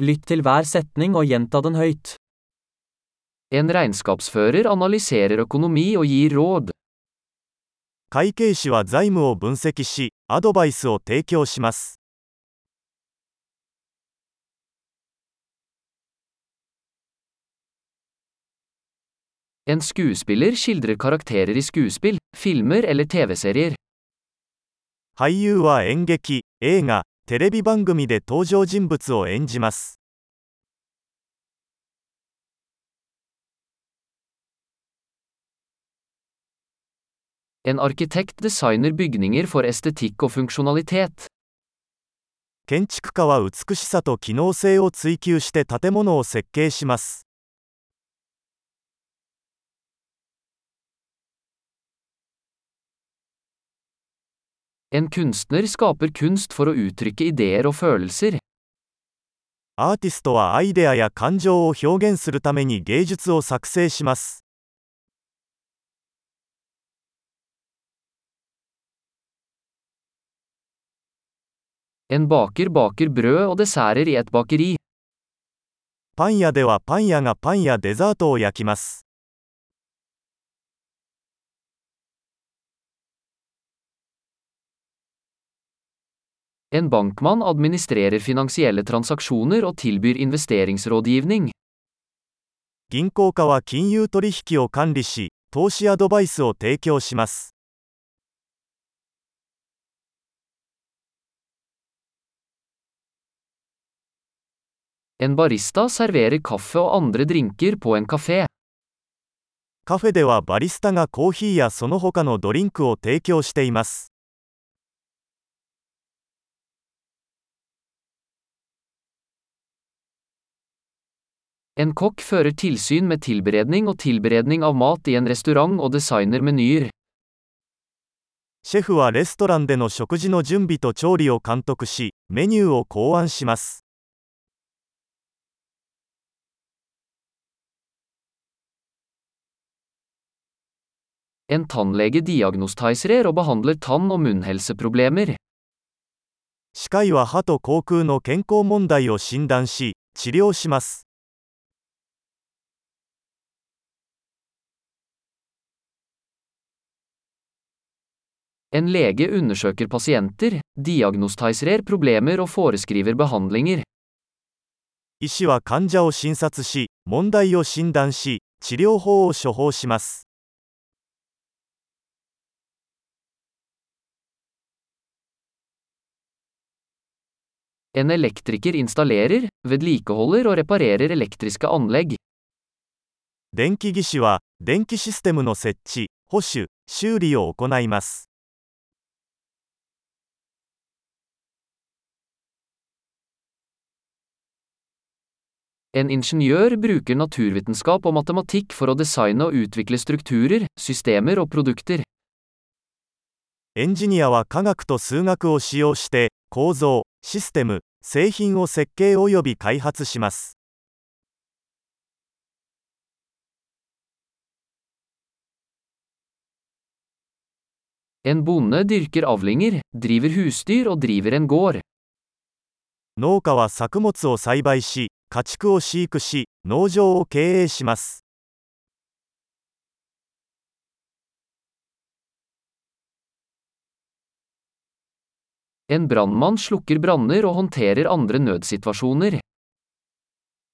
Lytt til hver setning og gjenta den høyt. En regnskapsfører analyserer økonomi og gir råd. 会計士は財務を分析し、アドバイスを提供します。 En skuespiller skildrer karakterer i skuespill, filmer eller TV-serier. 俳優は演劇、映画、 テレビ番組で登場人物を演じます。建築家は美しさと機能性を追求して建物を設計します。En kunstner skaper kunst for å uttrykke ideer og følelser. アーティストはアイデアや感情を表現するために芸術を作成します。En baker baker brød og desserter i et bakeri. パン屋ではパン屋がパンやデザートを焼きます。En bankmann administrerer finansielle transaksjoner og tilbyr investeringsrådgivning. 銀行家は金融取引を管理し、投資アドバイスを提供します。En barista serverer kaffe og andre drinker på en kafé. カフェではバリスタがコーヒーやその他のドリンクを提供しています。En kokk fører tilsyn med tilberedning og tilberedning av mat i en restaurant og designer menyer. シェフはレストランでの食事の準備と調理を監督し、メニューを考案します。En tannlege diagnostiserer og behandler tann- og munnhelseproblemer. 歯科医は歯と口腔の健康問題を診断し、治療します。En lege undersøker pasienter, diagnostiserer problemer og foreskriver behandlinger. 医師は患者を診察し、問題を診断し、治療法を処方します。En elektriker installerer, vedlikeholder og reparerer elektriske anlegg. 電気技師は、電気システムの設置、保守、修理を行います。En ingeniør bruker naturvitenskap og matematikk for å designe og utvikle strukturer, systemer og produkter. エンジニアは科学と数学を使用して、構造、システム、製品を設計及び開発します。En bonde dyrker avlinger, driver husdyr og driver en gård. 農家は作物を栽培し、家畜を飼育し、農場を経営します。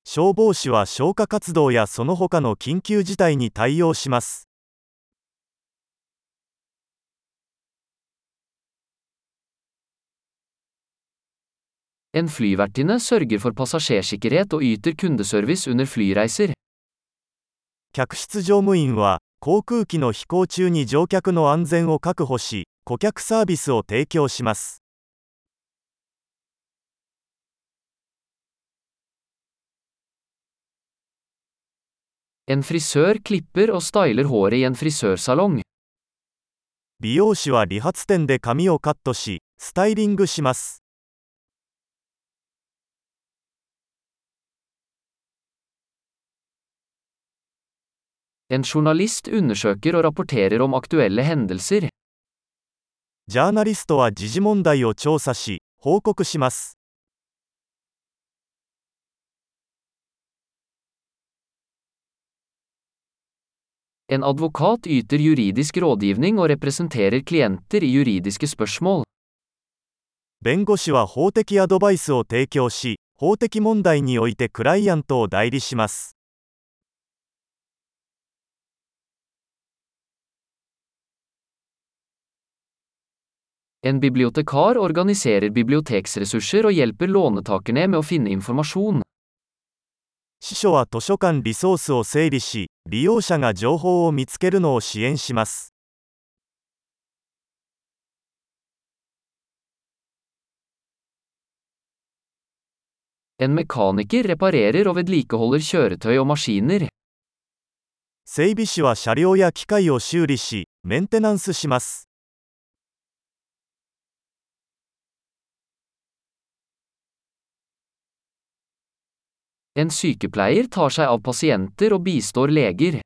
消防士は消火活動やその他の緊急事態に対応します。En flyvertinne sørger for passasjersikkerhet og yter kundeservice under flyreiser. 客室乗務員は、航空機の飛行中に乗客の安全を確保し、顧客サービスを提供します。En frisør klipper og styler håret i en frisørsalong. 美容師は理髪店で髪をカットし、スタイリングします。En journalist undersøker og rapporterer om aktuelle hendelser. ジャーナリストは時事問題を調査し、報告します。En advokat yter juridisk rådgivning og representerer klienter i juridiske spørsmål. 弁護士は法的アドバイスを提供し、法的問題においてクライアントを代理します。En bibliotekar organiserer biblioteksressurser og hjelper låntakerne med å finne informasjon. 司書は図書館リソースを整理し、利用者が情報を見つけるのを支援します。En mekaniker reparerer og vedlikeholder kjøretøy og maskiner. 整備士は車両や機械を修理し、メンテナンスします。En sykepleier tar seg av pasienter og bistår leger.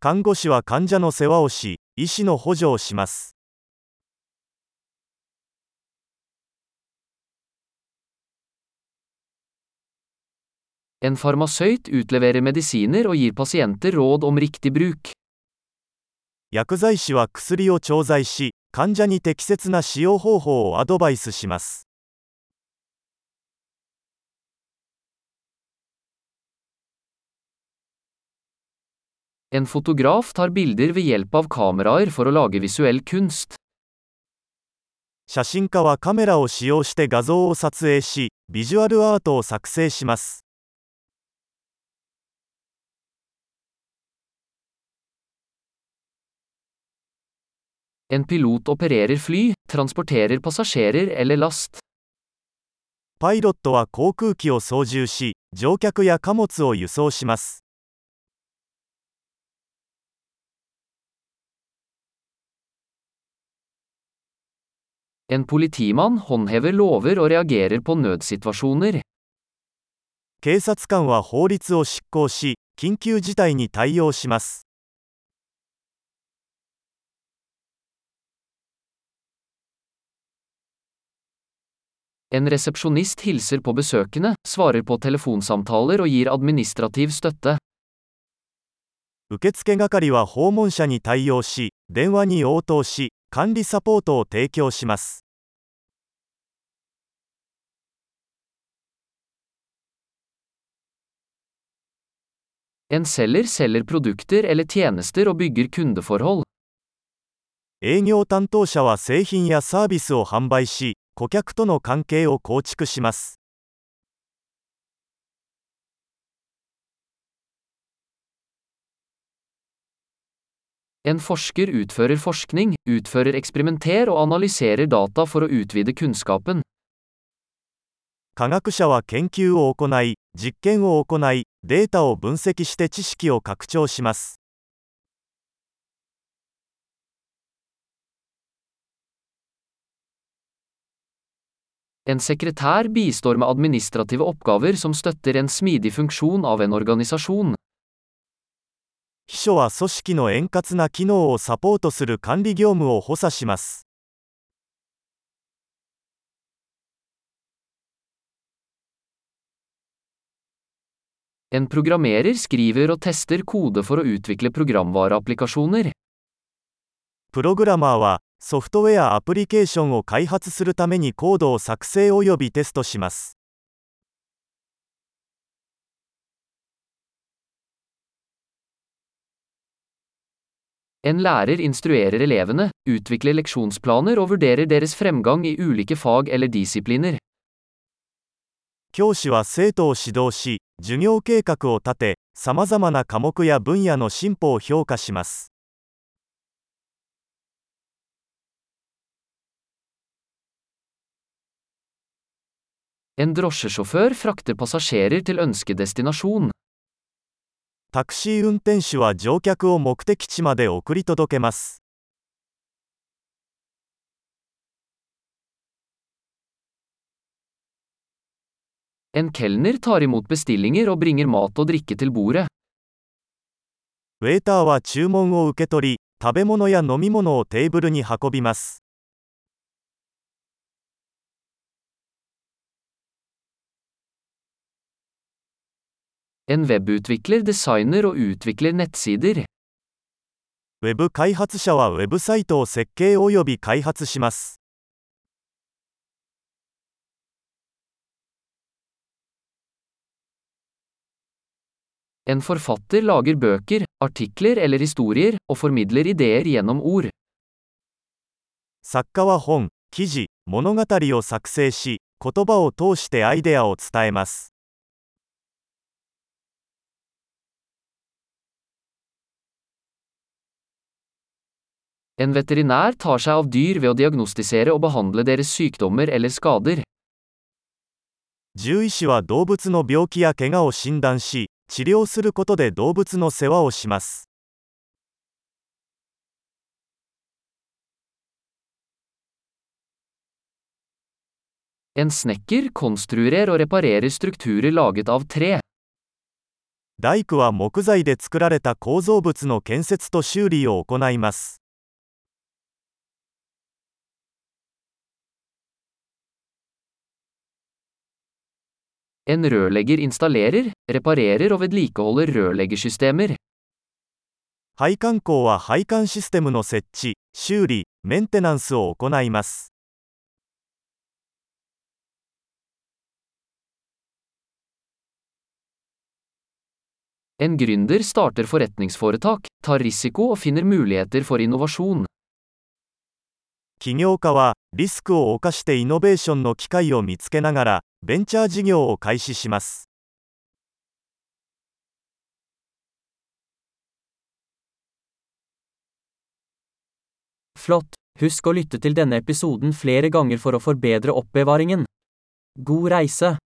看護師は患者の世話をし、医師の補助をします。En farmasøyt utleverer medisiner og gir pasienter råd om riktig bruk. 薬剤師は薬を調剤し、患者に適切な使用方法をアドバイスします。En fotograf tar bilder ved hjelp av kameraer for å lage visuell kunst. 写真家はカメラを使用して画像を撮影し、ビジュアルアートを作成します。En pilot opererer fly, transporterer passasjerer eller last. パイロットは航空機を操縦し、乗客や貨物を輸送します。En politimann håndhever lover og reagerer på nødsituasjoner. 警察官は法律を執行し、緊急事態に対応します。 En resepsjonist hilser på besøkende, svarer på telefonsamtaler og gir administrativ støtte. 受付係は訪問者に対応し、電話に応答し、 管理サポートを提供します。En selger selger produkter eller tjenester og bygger kundeforhold. 営業担当者は製品やサービスを販売し、顧客との関係を構築します。En forsker utfører forskning, utfører eksperimenter og analyserer data for å utvide kunnskapen. 科学者は研究を行い、実験を行い、データを分析して知識を拡張します。 En sekretær bistår med administrative oppgaver som støtter en smidig funksjon av en organisasjon. 秘書は組織の円滑な機能をサポートする管理業務を補佐します。En programmerer skriver og tester kode for å utvikle programvareapplikasjoner. プログラマーは、ソフトウェアアプリケーションを開発するためにコードを作成及びテストします。En lærer instruerer elevene, utvikler leksjonsplaner og vurderer deres fremgang i ulike fag eller disipliner. 教師は生徒を指導し、授業計画を立て、さまざまな科目や分野の進歩を評価します。 En drosjesjåfør frakter passasjerer til ønskedestinasjon. タクシー運転手は乗客を目的地まで送り届けます。ウェーターは注文を受け取り、食べ物や飲み物をテーブルに運びます。En webutvikler designer og utvikler nettsider. ウェブ開発者はウェブサイトを設計及び開発します。En forfatter lager bøker, artikler eller historier, og formidler ideer gjennom ord. 作家は本、記事、物語を作成し、言葉を通してアイデアを伝えます。En veterinær tar seg av dyr ved å diagnostisere og behandle deres sykdommer eller skader. 獣医師は動物の病気や怪我を診断し、治療することで動物の世話をします。En snekker konstruerer og reparerer strukturer laget av tre. 大工は木材で作られた構造物の建設と修理を行います。En rørlegger installerer, reparerer og vedlikeholder rørleggersystemer. 配管工は配管システムの設置、修理、メンテナンスを行います。 En gründer starter forretningsforetak, tar risiko og finner muligheter for innovasjon. 起業家は、 リスクを冒してイノベーションの機会を見つけながら、ベンチャー事業を開始します。Flott! Husk å lytte til denne episoden flere ganger for å forbedre oppbevaringen. God reise!